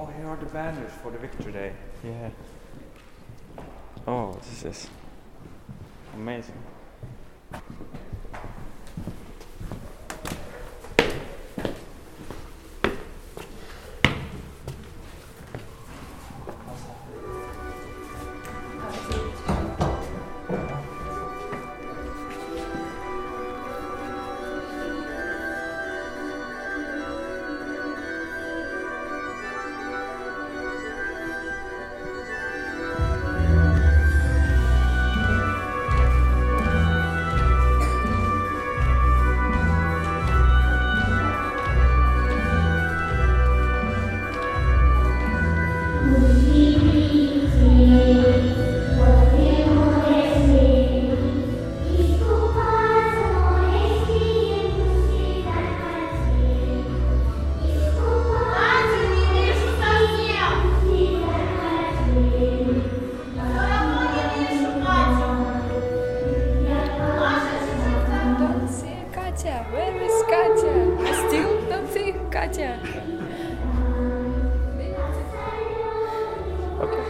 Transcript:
Oh, here are the banners for the Victory Day. Yeah. Oh, this is amazing. Katya. Where is Okay.